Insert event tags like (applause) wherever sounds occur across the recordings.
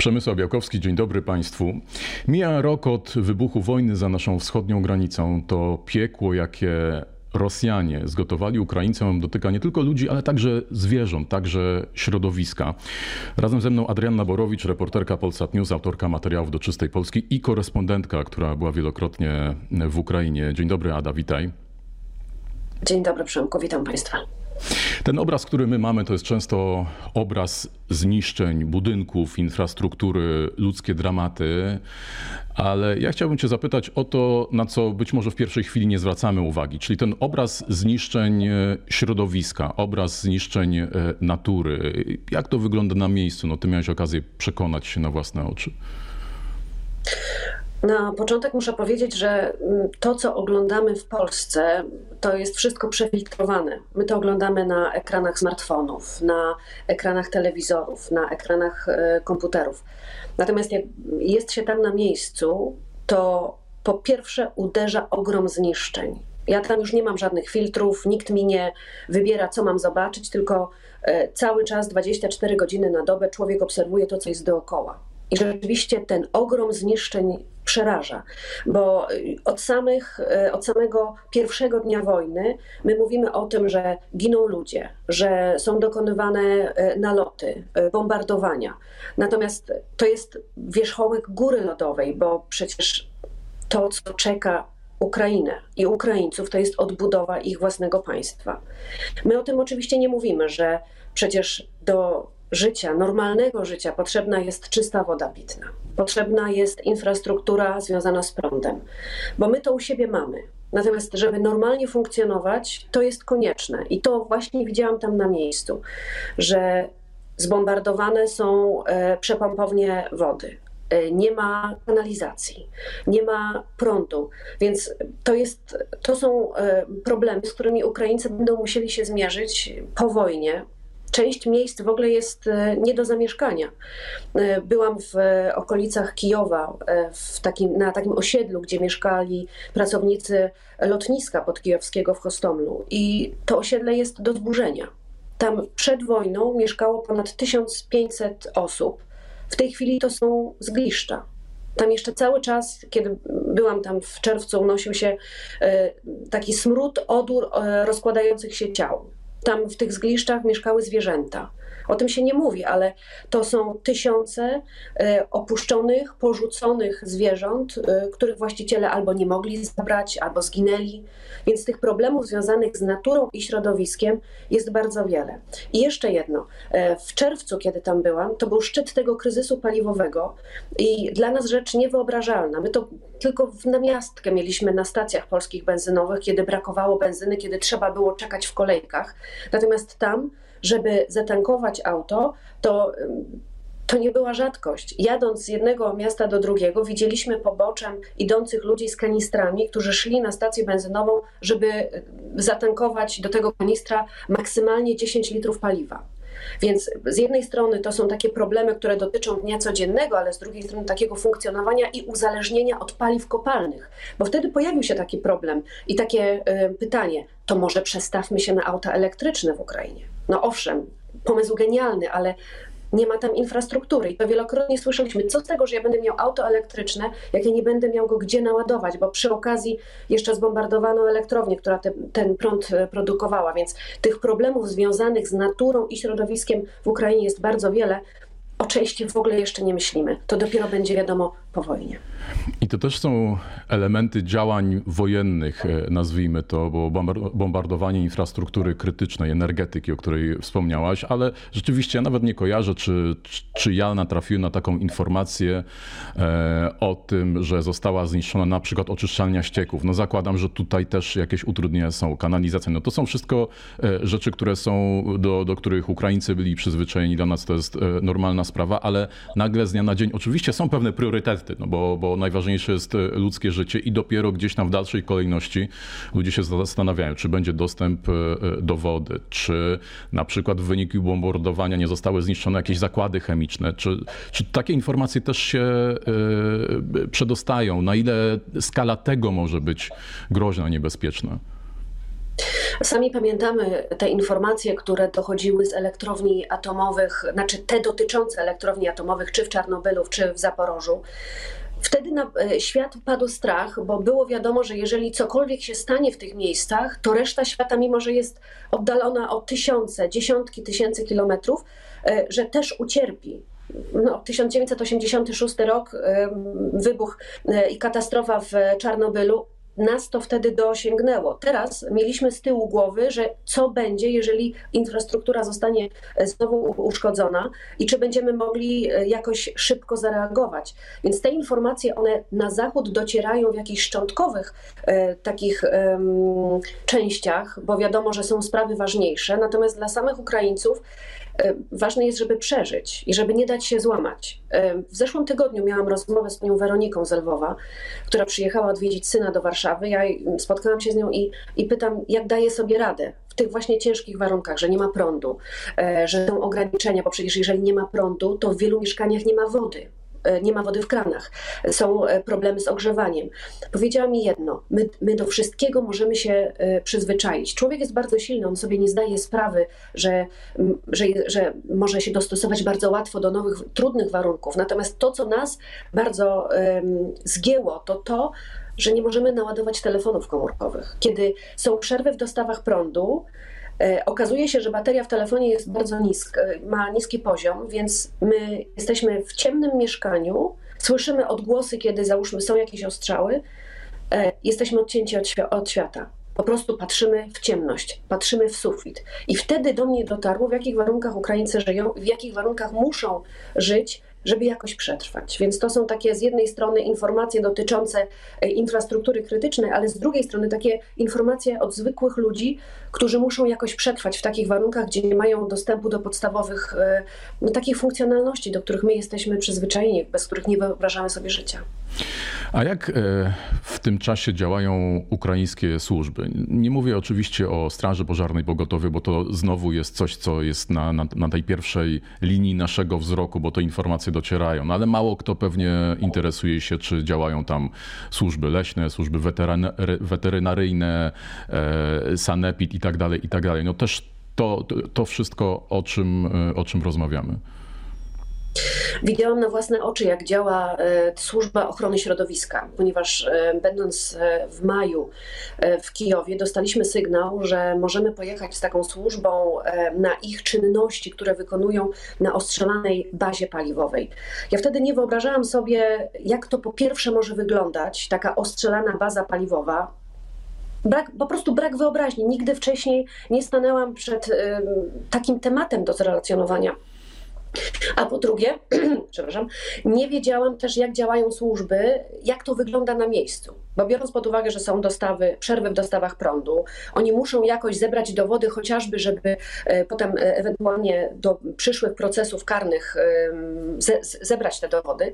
Przemysław Białkowski, dzień dobry Państwu. Mija rok od wybuchu wojny za naszą wschodnią granicą. To piekło, jakie Rosjanie zgotowali Ukraińcom, dotyka nie tylko ludzi, ale także zwierząt, także środowiska. Razem ze mną Adrianna Borowicz, reporterka Polsat News, autorka materiałów do Czystej Polski i korespondentka, która była wielokrotnie w Ukrainie. Dzień dobry Ada, witaj. Dzień dobry Przemku, witam Państwa. Ten obraz, który my mamy, to jest często obraz zniszczeń budynków, infrastruktury, ludzkie dramaty, ale ja chciałbym Cię zapytać o to, na co być może w pierwszej chwili nie zwracamy uwagi, czyli ten obraz zniszczeń e, środowiska, obraz zniszczeń e, natury. Jak to wygląda na miejscu? No, ty miałeś okazję przekonać się na własne oczy. Na początek muszę powiedzieć, że mm, to, co oglądamy w Polsce, to jest wszystko przefiltrowane. My to oglądamy na ekranach smartfonów, na ekranach telewizorów, na ekranach e, komputerów. Natomiast jak jest się tam na miejscu, to po pierwsze uderza ogrom zniszczeń. Ja tam już nie mam żadnych filtrów, nikt mi nie wybiera, co mam zobaczyć, tylko e, cały czas 24 godziny na dobę człowiek obserwuje to, co jest dookoła. I rzeczywiście ten ogrom zniszczeń przeraża, bo y, od, samych, y, od samego pierwszego dnia wojny my mówimy o tym, że giną ludzie, że są dokonywane y, naloty, bombardowania. Natomiast to jest wierzchołek góry lodowej, bo przecież to, co czeka Ukrainę i Ukraińców, to jest odbudowa ich własnego państwa. My o tym oczywiście nie mówimy, że przecież do życia, normalnego życia potrzebna jest czysta woda pitna. Potrzebna jest infrastruktura związana z prądem, bo my to u siebie mamy. Natomiast, żeby normalnie funkcjonować, to jest konieczne. I to właśnie widziałam tam na miejscu, że zbombardowane są e, przepompownie wody. E, nie ma kanalizacji, nie ma prądu, więc to, jest, to są e, problemy, z którymi Ukraińcy będą musieli się zmierzyć po wojnie, część miejsc w ogóle jest e, nie do zamieszkania. E, byłam w e, okolicach Kijowa, w takim, na takim osiedlu, gdzie mieszkali pracownicy lotniska podkijowskiego w Hostomlu i to osiedle jest do zburzenia. Tam przed wojną mieszkało ponad 1500 osób. W tej chwili to są zgliszcza. Tam jeszcze cały czas, kiedy byłam tam w czerwcu, unosił się taki smród, odór rozkładających się ciał. Tam w tych zgliszczach mieszkały zwierzęta. O tym się nie mówi, ale to są tysiące e, opuszczonych, porzuconych zwierząt, e, których właściciele albo nie mogli zabrać, albo zginęli. Więc tych problemów związanych z naturą i środowiskiem jest bardzo wiele. I jeszcze jedno. E, w czerwcu, kiedy tam byłam, to był szczyt tego kryzysu paliwowego i dla nas rzecz niewyobrażalna. My to tylko w namiastkę mieliśmy na stacjach polskich benzynowych, kiedy brakowało benzyny, kiedy trzeba było czekać w kolejkach. Natomiast tam żeby zatankować auto, to to nie była rzadkość. Jadąc z jednego miasta do drugiego, widzieliśmy poboczem idących ludzi z kanistrami, którzy szli na stację benzynową, żeby zatankować do tego kanistra maksymalnie 10 litrów paliwa. Więc z jednej strony to są takie problemy, które dotyczą dnia codziennego, ale z drugiej strony takiego funkcjonowania i uzależnienia od paliw kopalnych, bo wtedy pojawił się taki problem i takie pytanie: to może przestawmy się na auta elektryczne w Ukrainie? No owszem, pomysł genialny, ale nie ma tam infrastruktury. I to wielokrotnie słyszeliśmy, co z tego, że ja będę miał auto elektryczne, jak ja nie będę miał go gdzie naładować, bo przy okazji jeszcze zbombardowano elektrownię, która te, ten prąd e, produkowała, więc tych problemów związanych z naturą i środowiskiem w Ukrainie jest bardzo wiele. O części w ogóle jeszcze nie myślimy. To dopiero będzie wiadomo po wojnie. I to też są elementy działań wojennych, e, nazwijmy to, bo bombardowanie infrastruktury krytycznej, energetyki, o której wspomniałaś, ale rzeczywiście ja nawet nie kojarzę, czy, czy ja natrafiłem na taką informację e, o tym, że została zniszczona na przykład oczyszczalnia ścieków. No zakładam, że tutaj też jakieś utrudnienia są, kanalizacja. No to są wszystko e, rzeczy, które są, do, do których Ukraińcy byli przyzwyczajeni. Dla nas to jest normalna sprawa, ale nagle z dnia na dzień oczywiście są pewne priorytety, no bo, bo najważniejsze jest e, ludzkie życie i dopiero gdzieś tam w dalszej kolejności ludzie się zastanawiają, czy będzie dostęp e, e, do wody, czy na przykład w wyniku bombardowania nie zostały zniszczone jakieś zakłady chemiczne, czy, czy takie informacje też się przedostają, na ile skala tego może być groźna, niebezpieczna. Sami pamiętamy te informacje, które dochodziły z elektrowni atomowych, znaczy te dotyczące elektrowni atomowych, czy w Czarnobylu, czy w Zaporożu. Wtedy na e, świat padł strach, bo było wiadomo, że jeżeli cokolwiek się stanie w tych miejscach, to reszta świata, mimo że jest oddalona o tysiące, dziesiątki tysięcy kilometrów, e, że też ucierpi. No, 1986 rok, wybuch e, i katastrofa w Czarnobylu nas to wtedy dosięgnęło. Teraz mieliśmy z tyłu głowy, że co będzie, jeżeli infrastruktura zostanie e, znowu uszkodzona i czy będziemy mogli e, jakoś szybko zareagować. Więc te informacje, one na zachód docierają w jakichś szczątkowych e, takich częściach, bo wiadomo, że są sprawy ważniejsze. Natomiast dla samych Ukraińców ważne jest, żeby przeżyć i żeby nie dać się złamać. E, w zeszłym tygodniu miałam rozmowę z panią Weroniką z Lwowa, która przyjechała odwiedzić syna do Warszawy. Ja spotkałam się z nią i, i pytam, jak daje sobie radę w tych właśnie ciężkich warunkach, że nie ma prądu, e, że są ograniczenia, bo przecież jeżeli nie ma prądu, to w wielu mieszkaniach nie ma wody. E, nie ma wody w kranach, są e, problemy z ogrzewaniem. Powiedziała mi jedno: my, my do wszystkiego możemy się e, przyzwyczaić. Człowiek jest bardzo silny, on sobie nie zdaje sprawy, że, że, że może się dostosować bardzo łatwo do nowych, trudnych warunków. Natomiast to, co nas bardzo um, zgięło, to to, że nie możemy naładować telefonów komórkowych. Kiedy są przerwy w dostawach prądu, okazuje się, że bateria w telefonie jest bardzo niska, ma niski poziom, więc my jesteśmy w ciemnym mieszkaniu, słyszymy odgłosy, kiedy załóżmy są jakieś ostrzały, e, jesteśmy odcięci od, od świata. Po prostu patrzymy w ciemność, patrzymy w sufit. I wtedy do mnie dotarło, w jakich warunkach Ukraińcy żyją, w jakich warunkach muszą żyć, żeby jakoś przetrwać. Więc to są takie z jednej strony informacje dotyczące e, infrastruktury krytycznej, ale z drugiej strony takie informacje od zwykłych ludzi, którzy muszą jakoś przetrwać w takich warunkach, gdzie nie mają dostępu do podstawowych e, no, takich funkcjonalności, do których my jesteśmy przyzwyczajeni, bez których nie wyobrażamy sobie życia. A jak e, w tym czasie działają ukraińskie służby? Nie mówię oczywiście o Straży Pożarnej Pogotowie, bo to znowu jest coś, co jest na, na, na tej pierwszej linii naszego wzroku, bo te informacje docierają. No ale mało kto pewnie interesuje się, czy działają tam służby leśne, służby weterynaryjne, e, sanepid i tak dalej, i tak dalej. No też to, to wszystko, o czym, e, o czym rozmawiamy. Widziałam na własne oczy, jak działa e, służba ochrony środowiska, ponieważ e, będąc e, w maju w Kijowie, dostaliśmy sygnał, że możemy pojechać z taką służbą na ich czynności, które wykonują na ostrzelanej bazie paliwowej. Ja wtedy nie wyobrażałam sobie, jak to po pierwsze może wyglądać, taka ostrzelana baza paliwowa, Brak, po prostu brak wyobraźni. Nigdy wcześniej nie stanęłam przed y, takim tematem do zrelacjonowania. A po drugie, (clears throat) przepraszam, nie wiedziałam też, jak działają służby, jak to wygląda na miejscu. Bo biorąc pod uwagę, że są dostawy, przerwy w dostawach prądu, oni muszą jakoś zebrać dowody, chociażby, żeby e, potem e, ewentualnie do przyszłych procesów karnych ze, zebrać te dowody.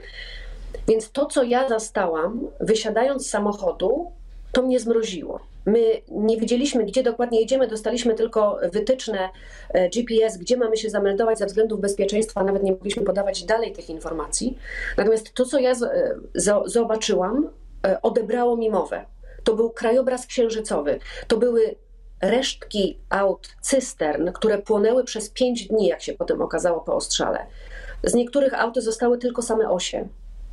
Więc to, co ja zastałam, wysiadając z samochodu, to mnie zmroziło. My nie wiedzieliśmy, gdzie dokładnie jedziemy, dostaliśmy tylko wytyczne e, GPS, gdzie mamy się zameldować ze względów bezpieczeństwa, nawet nie mogliśmy podawać dalej tych informacji. Natomiast to, co ja e, zobaczyłam, e, odebrało mi mowę. To był krajobraz księżycowy. To były resztki aut cystern, które płonęły przez pięć dni, jak się potem okazało po ostrzale. Z niektórych aut zostały tylko same osie.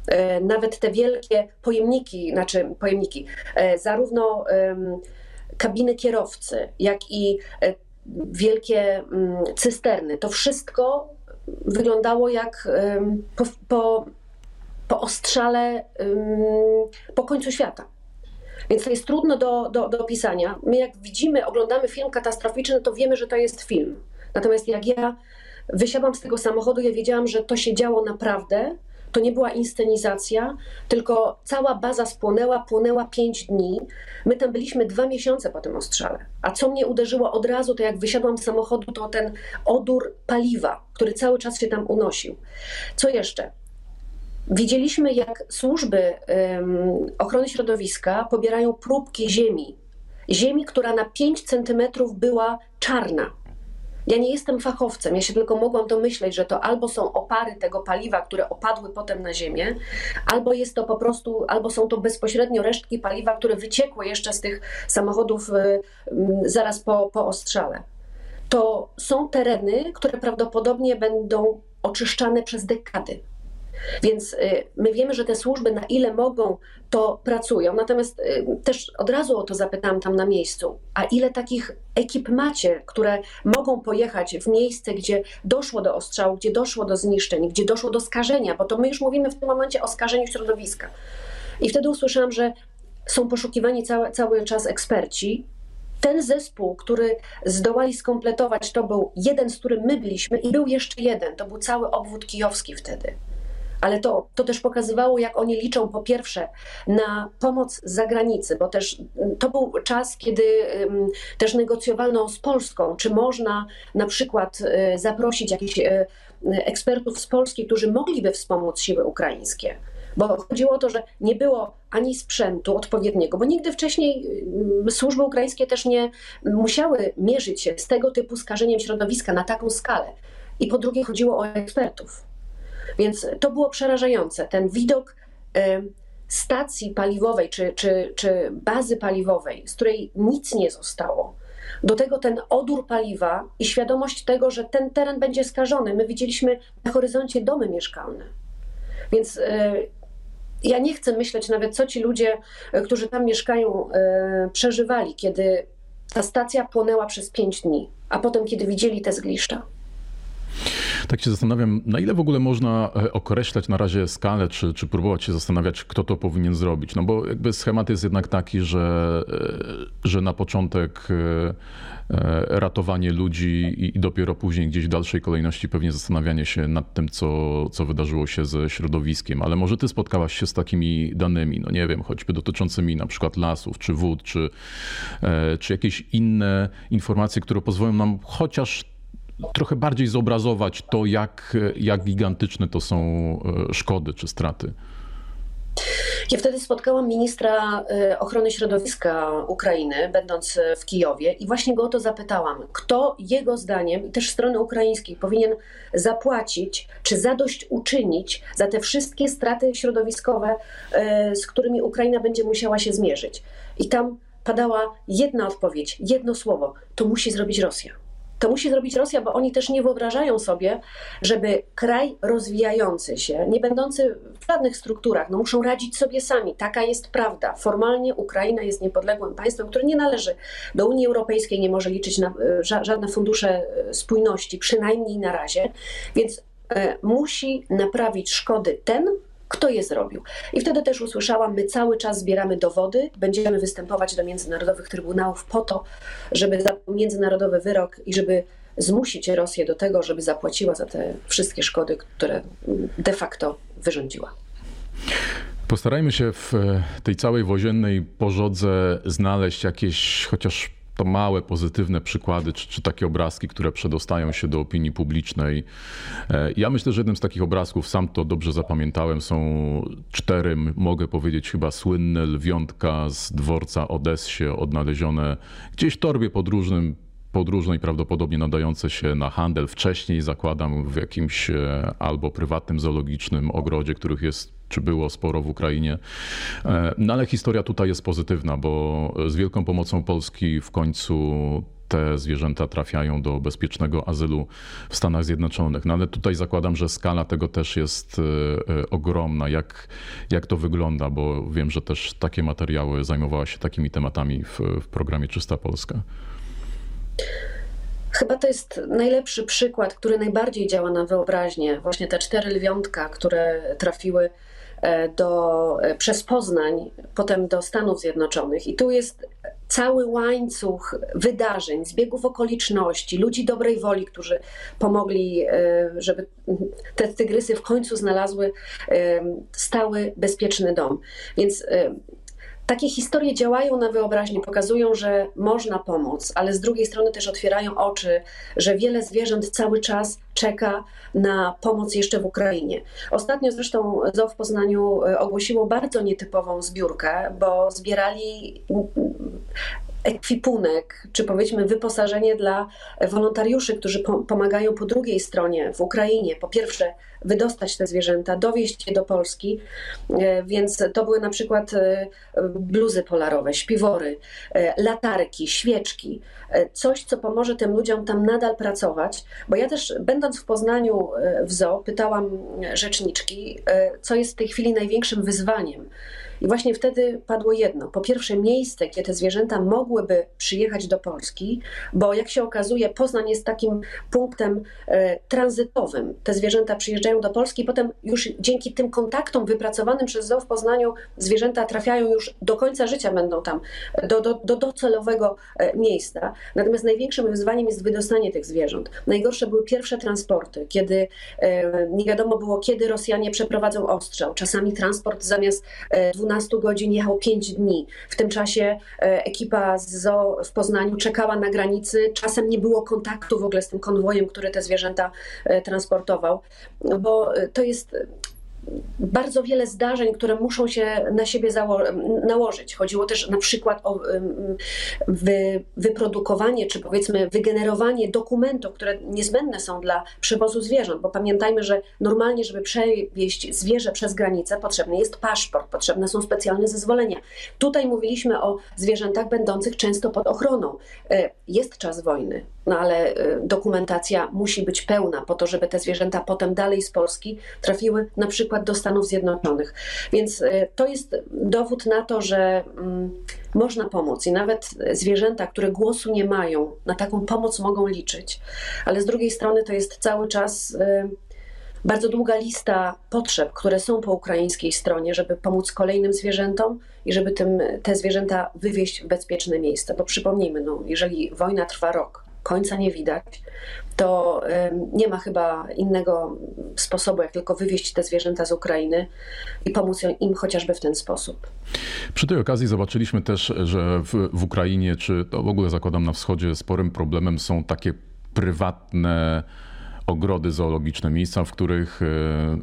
E, nawet te wielkie pojemniki, znaczy pojemniki, e, zarówno kabiny kierowcy, jak i e, wielkie mm, cysterny, to wszystko wyglądało jak po, po, po ostrzale po końcu świata. Więc to jest trudno do, do, do opisania. My, jak widzimy, oglądamy film katastroficzny, to wiemy, że to jest film. Natomiast jak ja wysiadłam z tego samochodu, ja wiedziałam, że to się działo naprawdę to nie była inscenizacja, tylko cała baza spłonęła, płonęła pięć dni. My tam byliśmy dwa miesiące po tym ostrzale. A co mnie uderzyło od razu, to jak wysiadłam z samochodu, to ten odór paliwa, który cały czas się tam unosił. Co jeszcze? Widzieliśmy, jak służby ochrony środowiska pobierają próbki ziemi. Ziemi, która na 5 centymetrów była czarna. Ja nie jestem fachowcem, ja się tylko mogłam domyśleć, że to albo są opary tego paliwa, które opadły potem na ziemię, albo jest to po prostu, albo są to bezpośrednio resztki paliwa, które wyciekły jeszcze z tych samochodów y, zaraz po, po ostrzale. To są tereny, które prawdopodobnie będą oczyszczane przez dekady. Więc y, my wiemy, że te służby na ile mogą, to pracują. Natomiast y, też od razu o to zapytałam tam na miejscu, a ile takich ekip macie, które mogą pojechać w miejsce, gdzie doszło do ostrzału, gdzie doszło do zniszczeń, gdzie doszło do skażenia, bo to my już mówimy w tym momencie o skażeniu środowiska. I wtedy usłyszałam, że są poszukiwani cały, cały czas eksperci, ten zespół, który zdołali skompletować, to był jeden, z którym my byliśmy, i był jeszcze jeden. To był cały obwód kijowski wtedy ale to, to też pokazywało, jak oni liczą po pierwsze na pomoc z zagranicy, bo też mm, to był czas, kiedy też negocjowano z Polską, czy można na przykład y, zaprosić jakichś y, ekspertów z Polski, którzy mogliby wspomóc siły ukraińskie. Bo chodziło o to, że nie było ani sprzętu odpowiedniego, bo nigdy wcześniej służby ukraińskie też nie musiały mierzyć się z tego typu skażeniem środowiska na taką skalę. I po drugie chodziło o ekspertów. Więc to było przerażające. Ten widok stacji paliwowej czy, czy, czy bazy paliwowej, z której nic nie zostało. Do tego ten odór paliwa i świadomość tego, że ten teren będzie skażony. My widzieliśmy na horyzoncie domy mieszkalne. Więc e, ja nie chcę myśleć nawet, co ci ludzie, którzy tam mieszkają, e, przeżywali, kiedy ta stacja płonęła przez pięć dni, a potem, kiedy widzieli te zgliszcza. Tak się zastanawiam, na ile w ogóle można e, określać na razie skalę, czy, czy próbować się zastanawiać, kto to powinien zrobić. No bo jakby schemat jest jednak taki, że, e, że na początek e, ratowanie ludzi i dopiero później gdzieś w dalszej kolejności pewnie zastanawianie się nad tym, co, co wydarzyło się ze środowiskiem. Ale może ty spotkałaś się z takimi danymi, no nie wiem, choćby dotyczącymi na przykład lasów, czy wód, czy, czy jakieś inne informacje, które pozwolą nam chociaż trochę bardziej zobrazować to, jak, jak gigantyczne to są e, szkody czy straty. Ja wtedy spotkałam ministra e, ochrony środowiska Ukrainy, będąc w Kijowie, i właśnie go o to zapytałam, kto jego zdaniem i też strony ukraińskiej powinien zapłacić czy zadość uczynić za te wszystkie straty środowiskowe, e, z którymi Ukraina będzie musiała się zmierzyć. I tam padała jedna odpowiedź, jedno słowo: to musi zrobić Rosja. To musi zrobić Rosja, bo oni też nie wyobrażają sobie, żeby kraj rozwijający się, nie będący w żadnych strukturach, no muszą radzić sobie sami. Taka jest prawda. Formalnie Ukraina jest niepodległym państwem, które nie należy do Unii Europejskiej, nie może liczyć na e, żadne fundusze e, spójności, przynajmniej na razie. Więc e, musi naprawić szkody ten, kto je zrobił. I wtedy też usłyszałam, my cały czas zbieramy dowody, będziemy występować do międzynarodowych trybunałów po to, żeby za międzynarodowy wyrok i żeby zmusić Rosję do tego, żeby zapłaciła za te wszystkie szkody, które de facto wyrządziła. Postarajmy się w tej całej woziennej pożodze znaleźć jakieś chociaż to małe, pozytywne przykłady, czy, czy, takie obrazki, które przedostają się do opinii publicznej. E, ja myślę, że jednym z takich obrazków, sam to dobrze zapamiętałem, są cztery, mogę powiedzieć chyba słynne lwiątka z dworca Odessie, odnalezione gdzieś w torbie podróżnym podróżnej, prawdopodobnie nadające się na handel. Wcześniej zakładam w jakimś e, albo prywatnym zoologicznym ogrodzie, których jest czy było sporo w Ukrainie. E, no ale historia tutaj jest pozytywna, bo z wielką pomocą Polski w końcu te zwierzęta trafiają do bezpiecznego azylu w Stanach Zjednoczonych. No ale tutaj zakładam, że skala tego też jest e, ogromna. Jak, jak to wygląda? Bo wiem, że też takie materiały zajmowała się takimi tematami w, w programie Czysta Polska. Chyba to jest najlepszy przykład, który najbardziej działa na wyobraźnię. Właśnie te cztery lwiątka, które trafiły e, do, e, przez Poznań, potem do Stanów Zjednoczonych. I tu jest cały łańcuch wydarzeń, zbiegów okoliczności, ludzi dobrej woli, którzy pomogli, e, żeby te tygrysy w końcu znalazły stały, bezpieczny dom. Więc takie historie działają na wyobraźnię, pokazują, że można pomóc, ale z drugiej strony też otwierają oczy, że wiele zwierząt cały czas czeka na pomoc jeszcze w Ukrainie. Ostatnio zresztą ZOO w Poznaniu e, ogłosiło bardzo nietypową zbiórkę, bo zbierali ekwipunek, czy powiedzmy wyposażenie dla wolontariuszy, którzy pomagają po drugiej stronie w Ukrainie. Po pierwsze, wydostać te zwierzęta, dowieść je do Polski, e, więc to były na przykład e, bluzy polarowe, śpiwory, e, latarki, świeczki, coś, co pomoże tym ludziom tam nadal pracować, bo ja też będąc w Poznaniu w zoo pytałam rzeczniczki, co jest w tej chwili największym wyzwaniem i właśnie wtedy padło jedno. Po pierwsze, miejsce, gdzie te zwierzęta mogłyby przyjechać do Polski, bo jak się okazuje, Poznań jest takim punktem e, tranzytowym. Te zwierzęta przyjeżdżają do Polski i potem już dzięki tym kontaktom wypracowanym przez ZOO w Poznaniu zwierzęta trafiają już do końca życia, będą tam, do, do, do docelowego e, miejsca. Natomiast największym wyzwaniem jest wydostanie tych zwierząt. Najgorsze były pierwsze transporty, kiedy e, nie wiadomo było, kiedy Rosjanie przeprowadzą ostrzał. Czasami transport zamiast 12 12 godzin jechał 5 dni. W tym czasie e, ekipa z zoo w Poznaniu czekała na granicy. Czasem nie było kontaktu w ogóle z tym konwojem, który te zwierzęta e, transportował, bo e, to jest bardzo wiele zdarzeń, które muszą się na siebie nałożyć. Chodziło też na przykład o wy, wyprodukowanie, czy powiedzmy wygenerowanie dokumentów, które niezbędne są dla przewozu zwierząt, bo pamiętajmy, że normalnie, żeby przewieźć zwierzę przez granicę, potrzebny jest paszport, potrzebne są specjalne zezwolenia. Tutaj mówiliśmy o zwierzętach będących często pod ochroną. E, jest czas wojny, no ale e, dokumentacja musi być pełna po to, żeby te zwierzęta potem dalej z Polski trafiły na przykład przykład do Stanów Zjednoczonych. Więc y, to jest dowód na to, że mm, można pomóc i nawet zwierzęta, które głosu nie mają, na taką pomoc mogą liczyć. Ale z drugiej strony to jest cały czas y, bardzo długa lista potrzeb, które są po ukraińskiej stronie, żeby pomóc kolejnym zwierzętom i żeby tym, te zwierzęta wywieźć w bezpieczne miejsce. Bo przypomnijmy, no, jeżeli wojna trwa rok, końca nie widać, to nie ma chyba innego sposobu, jak tylko wywieźć te zwierzęta z Ukrainy i pomóc im chociażby w ten sposób. Przy tej okazji zobaczyliśmy też, że w, w Ukrainie, czy to w ogóle zakładam na wschodzie, sporym problemem są takie prywatne ogrody zoologiczne, miejsca, w których e,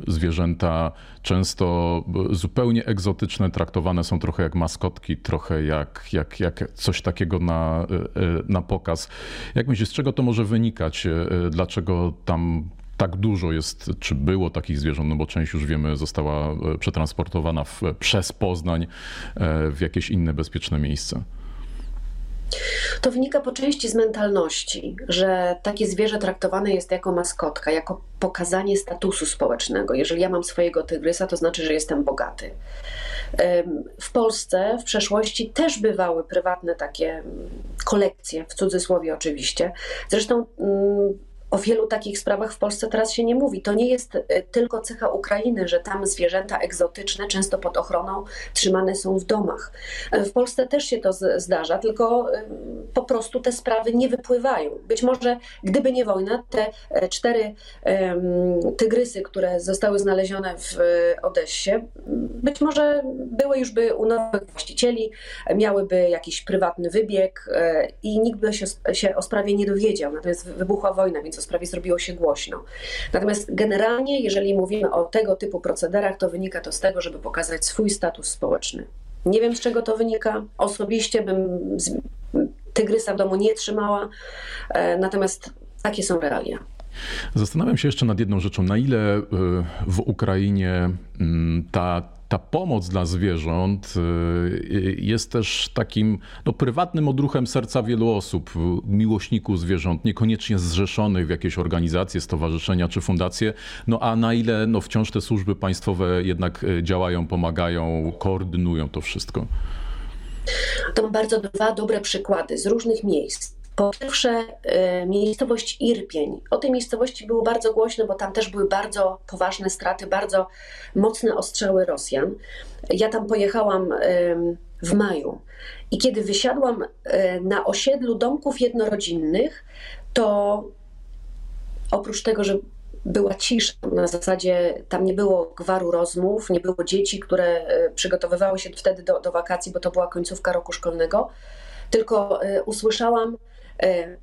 zwierzęta często zupełnie egzotyczne traktowane są trochę jak maskotki, trochę jak, jak, jak coś takiego na, e, e, na pokaz. Jak myślisz, z czego to może wynikać? Dlaczego tam tak dużo jest, czy było takich zwierząt, no bo część już wiemy została przetransportowana w, przez Poznań w jakieś inne bezpieczne miejsce? To wynika po części z mentalności, że takie zwierzę traktowane jest jako maskotka, jako pokazanie statusu społecznego. Jeżeli ja mam swojego tygrysa, to znaczy, że jestem bogaty. W Polsce w przeszłości też bywały prywatne takie kolekcje, w cudzysłowie oczywiście. Zresztą mm, o wielu takich sprawach w Polsce teraz się nie mówi. To nie jest e, tylko cecha Ukrainy, że tam zwierzęta egzotyczne, często pod ochroną, trzymane są w domach. E, w Polsce też się to zdarza, tylko e, po prostu te sprawy nie wypływają. Być może gdyby nie wojna, te cztery tygrysy, które zostały znalezione w Odessie, być może były już by u nowych właścicieli, miałyby jakiś prywatny wybieg i nikt by się, się o sprawie nie dowiedział. Natomiast wybuchła wojna, więc o sprawie zrobiło się głośno. Natomiast generalnie, jeżeli mówimy o tego typu procederach, to wynika to z tego, żeby pokazać swój status społeczny. Nie wiem, z czego to wynika. Osobiście bym tygrysa w domu nie trzymała, e, natomiast takie są realia. Zastanawiam się jeszcze nad jedną rzeczą. Na ile e, w Ukrainie mm, ta ta pomoc dla zwierząt y, jest też takim no, prywatnym odruchem serca wielu osób, miłośników zwierząt, niekoniecznie zrzeszonych w jakieś organizacje, stowarzyszenia czy fundacje, no a na ile no, wciąż te służby państwowe jednak y, działają, pomagają, koordynują to wszystko? To bardzo dwa dobre przykłady z różnych miejsc. Po pierwsze, y, miejscowość Irpień. O tej miejscowości było bardzo głośno, bo tam też były bardzo poważne straty, bardzo mocne ostrzały Rosjan. Ja tam pojechałam w maju i kiedy wysiadłam y, na osiedlu domków jednorodzinnych, to oprócz tego, że była cisza. Na zasadzie tam nie było gwaru rozmów, nie było dzieci, które y, przygotowywały się wtedy do, do wakacji, bo to była końcówka roku szkolnego. Tylko usłyszałam E,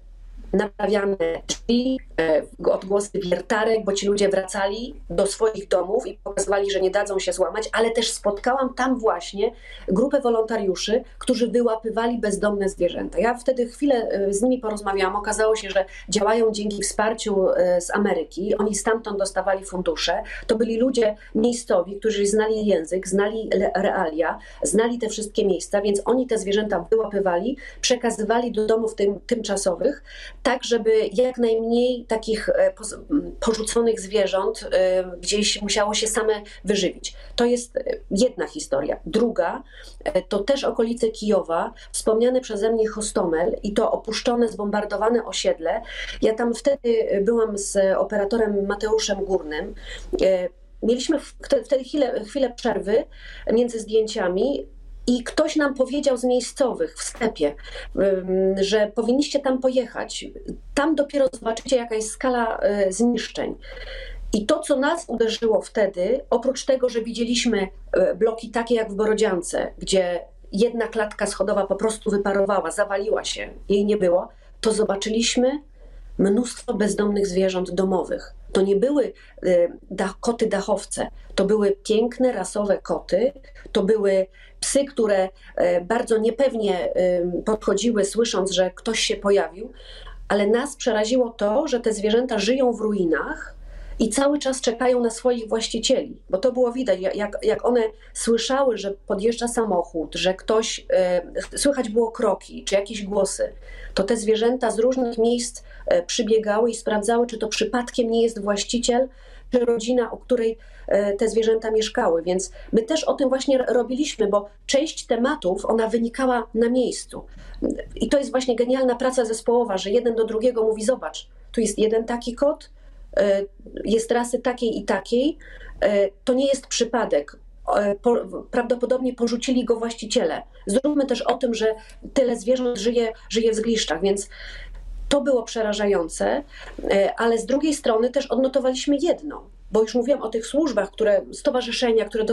naprawiane drzwi, e, odgłosy wiertarek, bo ci ludzie wracali do swoich domów i pokazywali, że nie dadzą się złamać, ale też spotkałam tam właśnie grupę wolontariuszy, którzy wyłapywali bezdomne zwierzęta. Ja wtedy chwilę e, z nimi porozmawiałam. Okazało się, że działają dzięki wsparciu e, z Ameryki. Oni stamtąd dostawali fundusze. To byli ludzie miejscowi, którzy znali język, znali realia, znali te wszystkie miejsca, więc oni te zwierzęta wyłapywali, przekazywali do domów tym, tymczasowych tak żeby jak najmniej takich e, porzuconych zwierząt e, gdzieś musiało się same wyżywić. To jest e, jedna historia. Druga to też okolice Kijowa, wspomniane przeze mnie Hostomel i to opuszczone, zbombardowane osiedle. Ja tam wtedy byłam z operatorem Mateuszem Górnym. Mieliśmy wtedy chwilę, chwilę przerwy między zdjęciami i ktoś nam powiedział z miejscowych w stepie, że powinniście tam pojechać. Tam dopiero zobaczycie, jaka jest skala e, zniszczeń. I to, co nas uderzyło wtedy, oprócz tego, że widzieliśmy e, bloki takie jak w Borodziance, gdzie jedna klatka schodowa po prostu wyparowała, zawaliła się, jej nie było, to zobaczyliśmy mnóstwo bezdomnych zwierząt domowych. To nie były e, koty dachowce, to były piękne, rasowe koty, to były psy, które e, bardzo niepewnie podchodziły, słysząc, że ktoś się pojawił, ale nas przeraziło to, że te zwierzęta żyją w ruinach i cały czas czekają na swoich właścicieli, bo to było widać, jak, jak one słyszały, że podjeżdża samochód, że ktoś, e, słychać było kroki czy jakieś głosy, to te zwierzęta z różnych miejsc e, przybiegały i sprawdzały, czy to przypadkiem nie jest właściciel, czy rodzina, u której e, te zwierzęta mieszkały. Więc my też o tym właśnie robiliśmy, bo część tematów ona wynikała na miejscu. I to jest właśnie genialna praca zespołowa, że jeden do drugiego mówi: Zobacz, tu jest jeden taki kot, jest rasy takiej i takiej. E, to nie jest przypadek. prawdopodobnie porzucili go właściciele. Zróbmy też o tym, że tyle zwierząt żyje, żyje w zgliszczach, więc to było przerażające, ale z drugiej strony też odnotowaliśmy jedno, bo już mówiłam o tych służbach, które, stowarzyszenia, które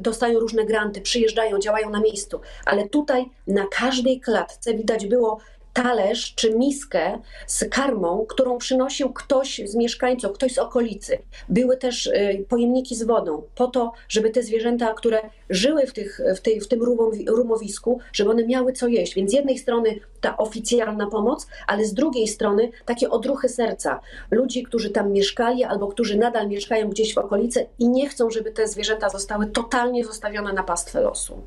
dostają różne granty, przyjeżdżają, działają na miejscu, ale tutaj na każdej klatce widać było talerz czy miskę z karmą, którą przynosił ktoś z mieszkańców, ktoś z okolicy. Były też y, pojemniki z wodą, po to, żeby te zwierzęta, które żyły w, tych, w, tej, w tym rumowisku, żeby one miały co jeść. Więc z jednej strony ta oficjalna pomoc, ale z drugiej strony takie odruchy serca. Ludzi, którzy tam mieszkali albo którzy nadal mieszkają gdzieś w okolicy i nie chcą, żeby te zwierzęta zostały totalnie zostawione na pastwę losu.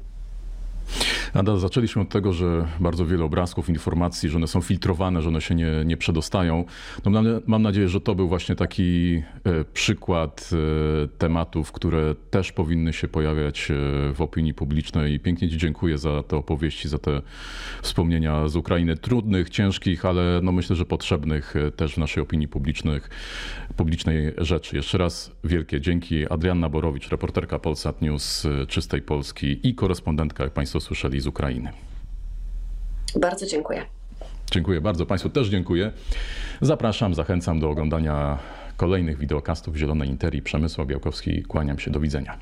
Ada, zaczęliśmy od tego, że bardzo wiele obrazków, informacji, że one są filtrowane, że one się nie, nie przedostają. No mam, nadzieję, że to był właśnie taki e, przykład e, tematów, które też powinny się pojawiać e, w opinii publicznej. I pięknie Ci dziękuję za te opowieści, za te wspomnienia z Ukrainy. Trudnych, ciężkich, ale no myślę, że potrzebnych też w naszej opinii publicznej, publicznej rzeczy. Jeszcze raz wielkie dzięki. Adrianna Borowicz, reporterka Polsat News Czystej Polski i korespondentka, jak Państwo słyszeli, z Ukrainy. Bardzo dziękuję. Dziękuję bardzo. Państwu też dziękuję. Zapraszam, zachęcam do oglądania kolejnych wideokastów Zielonej Interii. Przemysła Białkowski. Kłaniam się. Do widzenia.